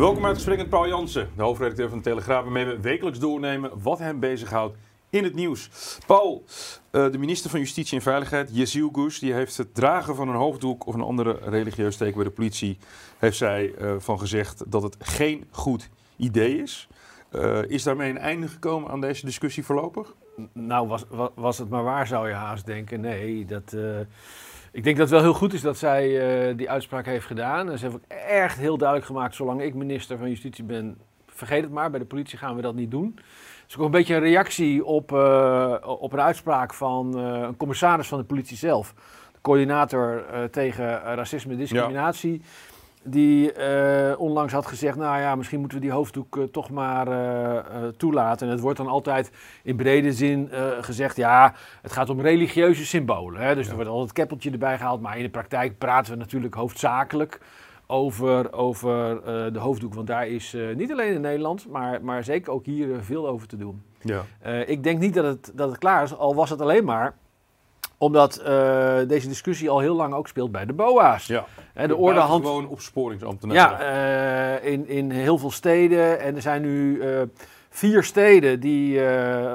Welkom uit gesprek met Paul Jansen, de hoofdredacteur van de Telegraaf, waarmee we wekelijks doornemen wat hem bezighoudt in het nieuws. Paul, eh, de minister van Justitie en Veiligheid, Yeziel Goes, die heeft het dragen van een hoofddoek of een andere religieus teken bij de politie, heeft zij uh, van gezegd dat het geen goed idee is. Uh, is daarmee een einde gekomen aan deze discussie voorlopig? Nou, was, was het maar waar zou je haast denken. Nee, dat... Ik denk dat het wel heel goed is dat zij uh, die uitspraak heeft gedaan. En ze heeft ook echt heel duidelijk gemaakt, zolang ik minister van Justitie ben, vergeet het maar, bij de politie gaan we dat niet doen. Het is ook een beetje een reactie op, uh, op een uitspraak van uh, een commissaris van de politie zelf. De coördinator tegen racisme en discriminatie. Ja die uh, onlangs had gezegd, nou ja, misschien moeten we die hoofddoek uh, toch maar uh, toelaten. En het wordt dan altijd in brede zin gezegd, ja, het gaat om religieuze symbolen. Hè? Dus ja. er wordt altijd het keppeltje erbij gehaald. Maar in de praktijk praten we natuurlijk hoofdzakelijk over, over de hoofddoek. Want daar is niet alleen in Nederland, maar, maar zeker ook hier veel over te doen. Ja. ik denk niet dat het, dat het klaar is, al was het alleen maar omdat uh, deze discussie al heel lang ook speelt bij de BOA's. Ja, He, de orde hand... gewoon opsporingsambtenaren. Ja, uh, in, in heel veel steden. En er zijn nu uh, vier steden die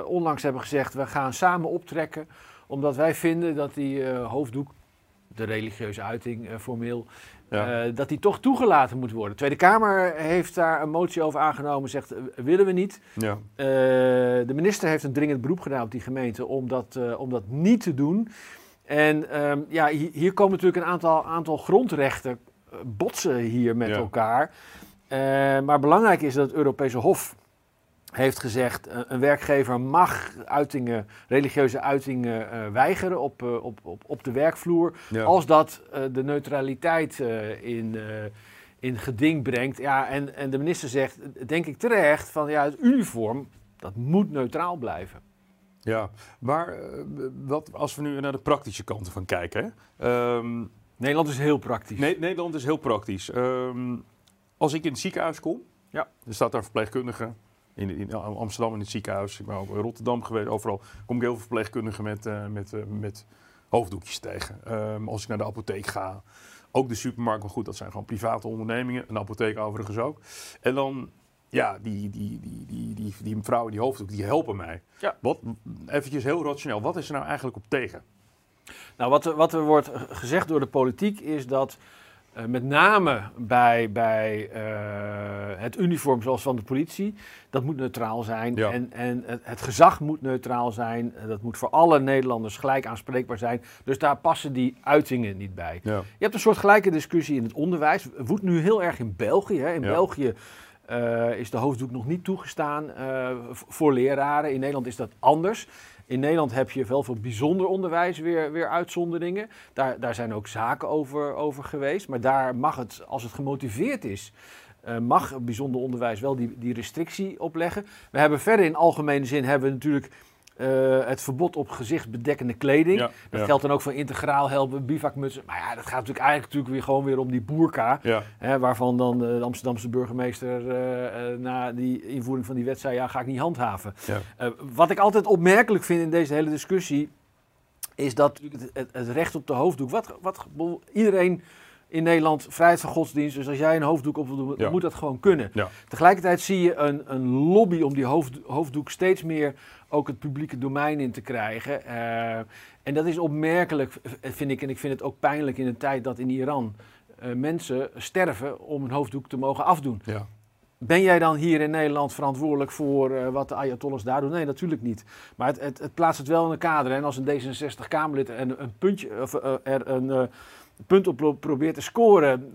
onlangs hebben gezegd... we gaan samen optrekken, omdat wij vinden dat die hoofddoek... de religieuze uiting formeel ja. Uh, dat die toch toegelaten moet worden. De Tweede Kamer heeft daar een motie over aangenomen, zegt willen we niet. Ja. Uh, de minister heeft een dringend beroep gedaan op die gemeente om dat, om dat niet te doen. En um, ja, hier, hier, komen natuurlijk een aantal, aantal grondrechten botsen hier met ja. elkaar. maar belangrijk is dat het Europese Hof heeft gezegd, een werkgever mag uitingen, religieuze uitingen uh, weigeren op, uh, op, op, op de werkvloer. Ja. Als dat uh, de neutraliteit in, in geding brengt. Ja, en, en de minister zegt, denk ik terecht, van ja, het uniform, dat moet neutraal blijven. Ja, maar wat, als we nu naar de praktische kanten van kijken. Um, Nederland is heel praktisch. Nee, Nederland is heel praktisch. Um, als ik in het ziekenhuis kom, ja. er staat daar een verpleegkundige in, in, Amsterdam in het ziekenhuis. Ik ben ook in Rotterdam geweest. Overal kom ik heel veel verpleegkundigen met, uh, met, uh, met hoofddoekjes tegen. Um, als ik naar de apotheek ga. Ook de supermarkt, maar goed, dat zijn gewoon private ondernemingen. Een apotheek overigens ook. En dan, ja, die, die, die, die, die, die vrouwen, die hoofddoek, die helpen mij. Ja. Wat, eventjes heel rationeel, wat is er nou eigenlijk op tegen? Nou, wat, wat er wordt gezegd door de politiek is dat uh, met name bij, bij uh, het uniform zoals van de politie, dat moet neutraal zijn. Ja. En, en het, het, gezag moet neutraal zijn. Dat moet voor alle Nederlanders gelijk aanspreekbaar zijn. Dus daar passen die uitingen niet bij. Ja. Je hebt een soort gelijke discussie in het onderwijs. Woedt nu heel erg in België. Hè. In ja. België uh, is de hoofddoek nog niet toegestaan voor leraren. In Nederland is dat anders. In Nederland heb je wel voor bijzonder onderwijs weer, weer uitzonderingen. Daar, daar zijn ook zaken over, over geweest. Maar daar mag het, als het gemotiveerd is, uh, mag bijzonder onderwijs wel die, die restrictie opleggen. We hebben verder in algemene zin hebben we natuurlijk uh, het verbod op gezichtsbedekkende kleding. Ja, dat ja. geldt dan ook voor integraal helpen, bivakmutsen. Maar ja, dat gaat natuurlijk eigenlijk natuurlijk weer gewoon weer om die boerka. Ja. Hè, waarvan dan de Amsterdamse burgemeester uh, na die invoering van die wet zei, ja, ga ik niet handhaven. wat ik altijd opmerkelijk vind in deze hele discussie, is dat het, het recht op de hoofddoek, wat, wat iedereen in Nederland vrijheid van godsdienst. Dus als jij een hoofddoek op wil doen, ja. moet dat gewoon kunnen. Ja. Tegelijkertijd zie je een, een lobby om die hoofd, hoofddoek steeds meer ook het publieke domein in te krijgen. Uh, en dat is opmerkelijk, vind ik. En ik vind het ook pijnlijk in een tijd dat in Iran uh, mensen sterven om een hoofddoek te mogen afdoen. Ja. Ben jij dan hier in Nederland verantwoordelijk voor uh, wat de Ayatollahs daar doen? Nee, natuurlijk niet. Maar het, het, het, plaatst het wel in een kader. En als een D66-Kamerlid een, een puntje, of, er een punt op probeert te scoren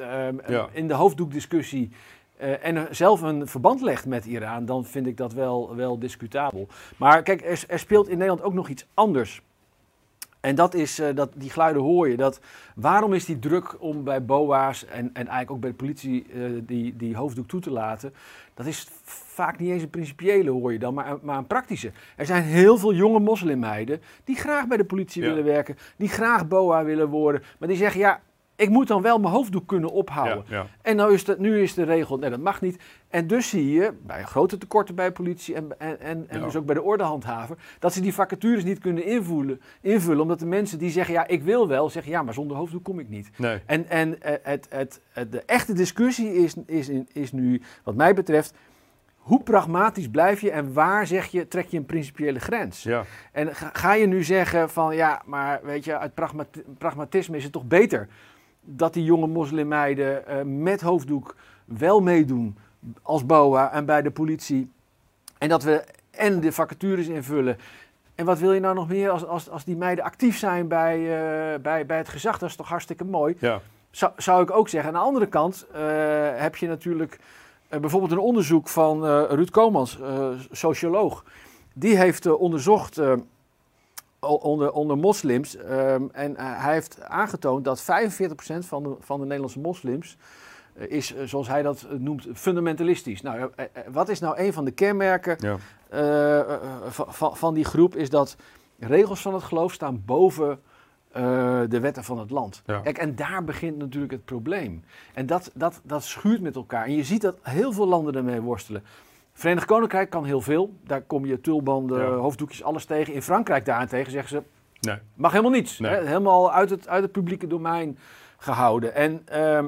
ja. in de hoofddoekdiscussie en zelf een verband legt met Iran, dan vind ik dat wel, wel discutabel. Maar kijk, er, er speelt in Nederland ook nog iets anders. En dat is, uh, dat, die geluiden hoor je. Dat, waarom is die druk om bij BOA's en, en eigenlijk ook bij de politie uh, die, die hoofddoek toe te laten? Dat is vaak niet eens een principiële, hoor je dan, maar, maar een praktische. Er zijn heel veel jonge moslimmeiden die graag bij de politie willen werken, die graag BOA willen worden, maar die zeggen, ja, ik moet dan wel mijn hoofddoek kunnen ophouden. En nou is nu is de regel, nee, dat mag niet. En dus zie je bij grote tekorten bij politie en, en, en, en dus ook bij de ordehandhaver, dat ze die vacatures niet kunnen invullen, invullen. Omdat de mensen die zeggen, ja, ik wil wel, zeggen, ja, maar zonder hoofddoek kom ik niet. Nee. En, en eh, het, het, de echte discussie is, is, is nu, wat mij betreft, hoe pragmatisch blijf je en waar zeg je, trek je een principiële grens? Ja. En ga, ga, je nu zeggen van ja, maar weet je, uit pragmatisme is het toch beter dat die jonge moslimmeiden uh, met hoofddoek wel meedoen als BOA en bij de politie. En dat we en de vacatures invullen. En wat wil je nou nog meer als, als, als die meiden actief zijn bij, uh, bij, bij het gezag? Dat is toch hartstikke mooi. Ja. Zou, zou ik ook zeggen. Aan de andere kant uh, heb je natuurlijk bijvoorbeeld een onderzoek van Ruud Komans, socioloog. Die heeft onderzocht onder, onder moslims. Ehm, en uh, hij heeft aangetoond dat 45% van de, van de Nederlandse moslims uh, is, uh, zoals hij dat noemt, fundamentalistisch. Nou, wat is nou een van de kenmerken ja. van, van die groep? Is dat regels van het geloof staan boven de wetten van het land. Ja. Kijk, en daar begint natuurlijk het probleem. En dat, dat, dat schuurt met elkaar. En je ziet dat heel veel landen ermee worstelen. Verenigd Koninkrijk kan heel veel. Daar kom je tulbanden, ja. hoofddoekjes, alles tegen. In Frankrijk daarentegen zeggen ze, nee. mag helemaal niets. Nee. Hè? Helemaal uit het, uit het publieke domein gehouden. En uh,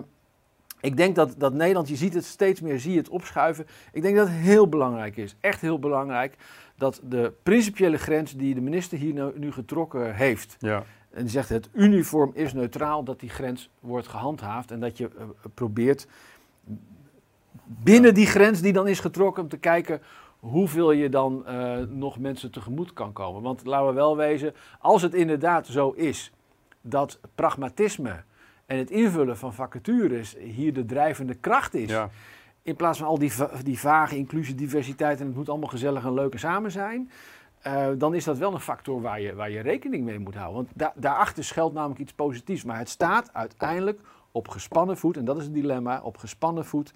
ik denk dat, dat Nederland, je ziet het steeds meer, zie je het opschuiven. Ik denk dat het heel belangrijk is, echt heel belangrijk, dat de principiële grens die de minister hier nu, nu getrokken heeft... Ja. En die zegt het uniform is neutraal, dat die grens wordt gehandhaafd en dat je uh, probeert binnen die grens die dan is getrokken om te kijken hoeveel je dan uh, nog mensen tegemoet kan komen. Want laten we wel wezen, als het inderdaad zo is dat pragmatisme en het invullen van vacatures hier de drijvende kracht is. Ja. In plaats van al die, die vage inclusie, diversiteit en het moet allemaal gezellig en leuk en samen zijn. Uh, dan is dat wel een factor waar je, waar je rekening mee moet houden. Want da daarachter schuilt namelijk iets positiefs. Maar het staat uiteindelijk op gespannen voet, en dat is het dilemma, op gespannen voet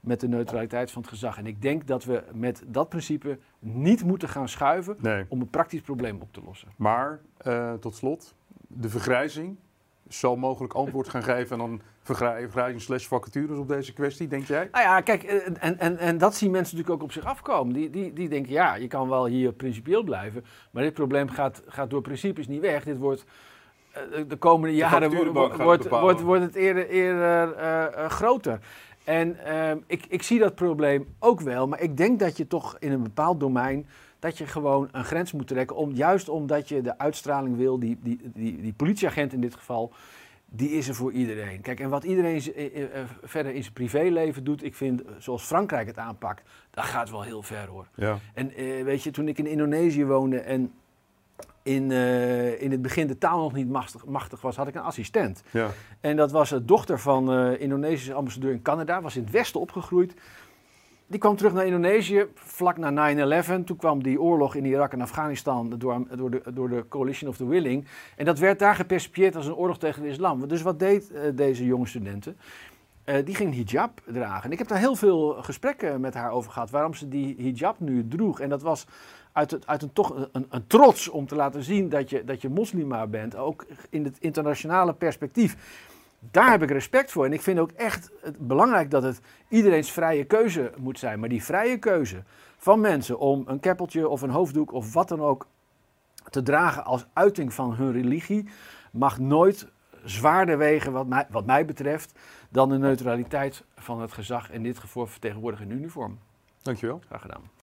met de neutraliteit van het gezag. En ik denk dat we met dat principe niet moeten gaan schuiven nee. om een praktisch probleem op te lossen. Maar, uh, tot slot, de vergrijzing zal mogelijk antwoord gaan geven en dan vergrijzing slash vacatures op deze kwestie, denk jij? Nou ja, kijk, en, en, en dat zien mensen natuurlijk ook op zich afkomen. Die, die, die denken, ja, je kan wel hier principieel blijven, maar dit probleem gaat, gaat door principes niet weg. Dit wordt de komende jaren wordt, wordt, wordt, wordt, het eerder, eerder uh, uh, groter. En uh, ik, ik zie dat probleem ook wel, maar ik denk dat je toch in een bepaald domein dat je gewoon een grens moet trekken. Om, juist omdat je de uitstraling wil, die, die, die, die politieagent in dit geval, die is er voor iedereen. Kijk, en wat iedereen uh, verder in zijn privéleven doet, ik vind, zoals Frankrijk het aanpakt, dat gaat wel heel ver hoor. Ja. En weet je, toen ik in Indonesië woonde en in, uh, in het begin de taal nog niet machtig, machtig, was, had ik een assistent. Ja. En dat was de dochter van uh, Indonesische ambassadeur in Canada, was in het westen opgegroeid. Die kwam terug naar Indonesië vlak na 9-11. Toen kwam die oorlog in Irak en Afghanistan door, door, de, door de Coalition of the Willing. En dat werd daar gepercipieerd als een oorlog tegen de islam. Dus wat deed uh, deze jonge studenten? die ging hijab dragen. En ik heb daar heel veel gesprekken met haar over gehad, waarom ze die hijab nu droeg. En dat was uit, het, uit een, toch een, een, trots om te laten zien dat je, dat je moslima bent, ook in het internationale perspectief. Daar heb ik respect voor. En ik vind ook echt het belangrijk dat het iedereen's vrije keuze moet zijn. Maar die vrije keuze van mensen om een keppeltje of een hoofddoek of wat dan ook te dragen als uiting van hun religie, mag nooit zwaarder wegen, wat mij, wat mij betreft, dan de neutraliteit van het gezag, in dit geval vertegenwoordigd in uniform. Dankjewel. Graag gedaan.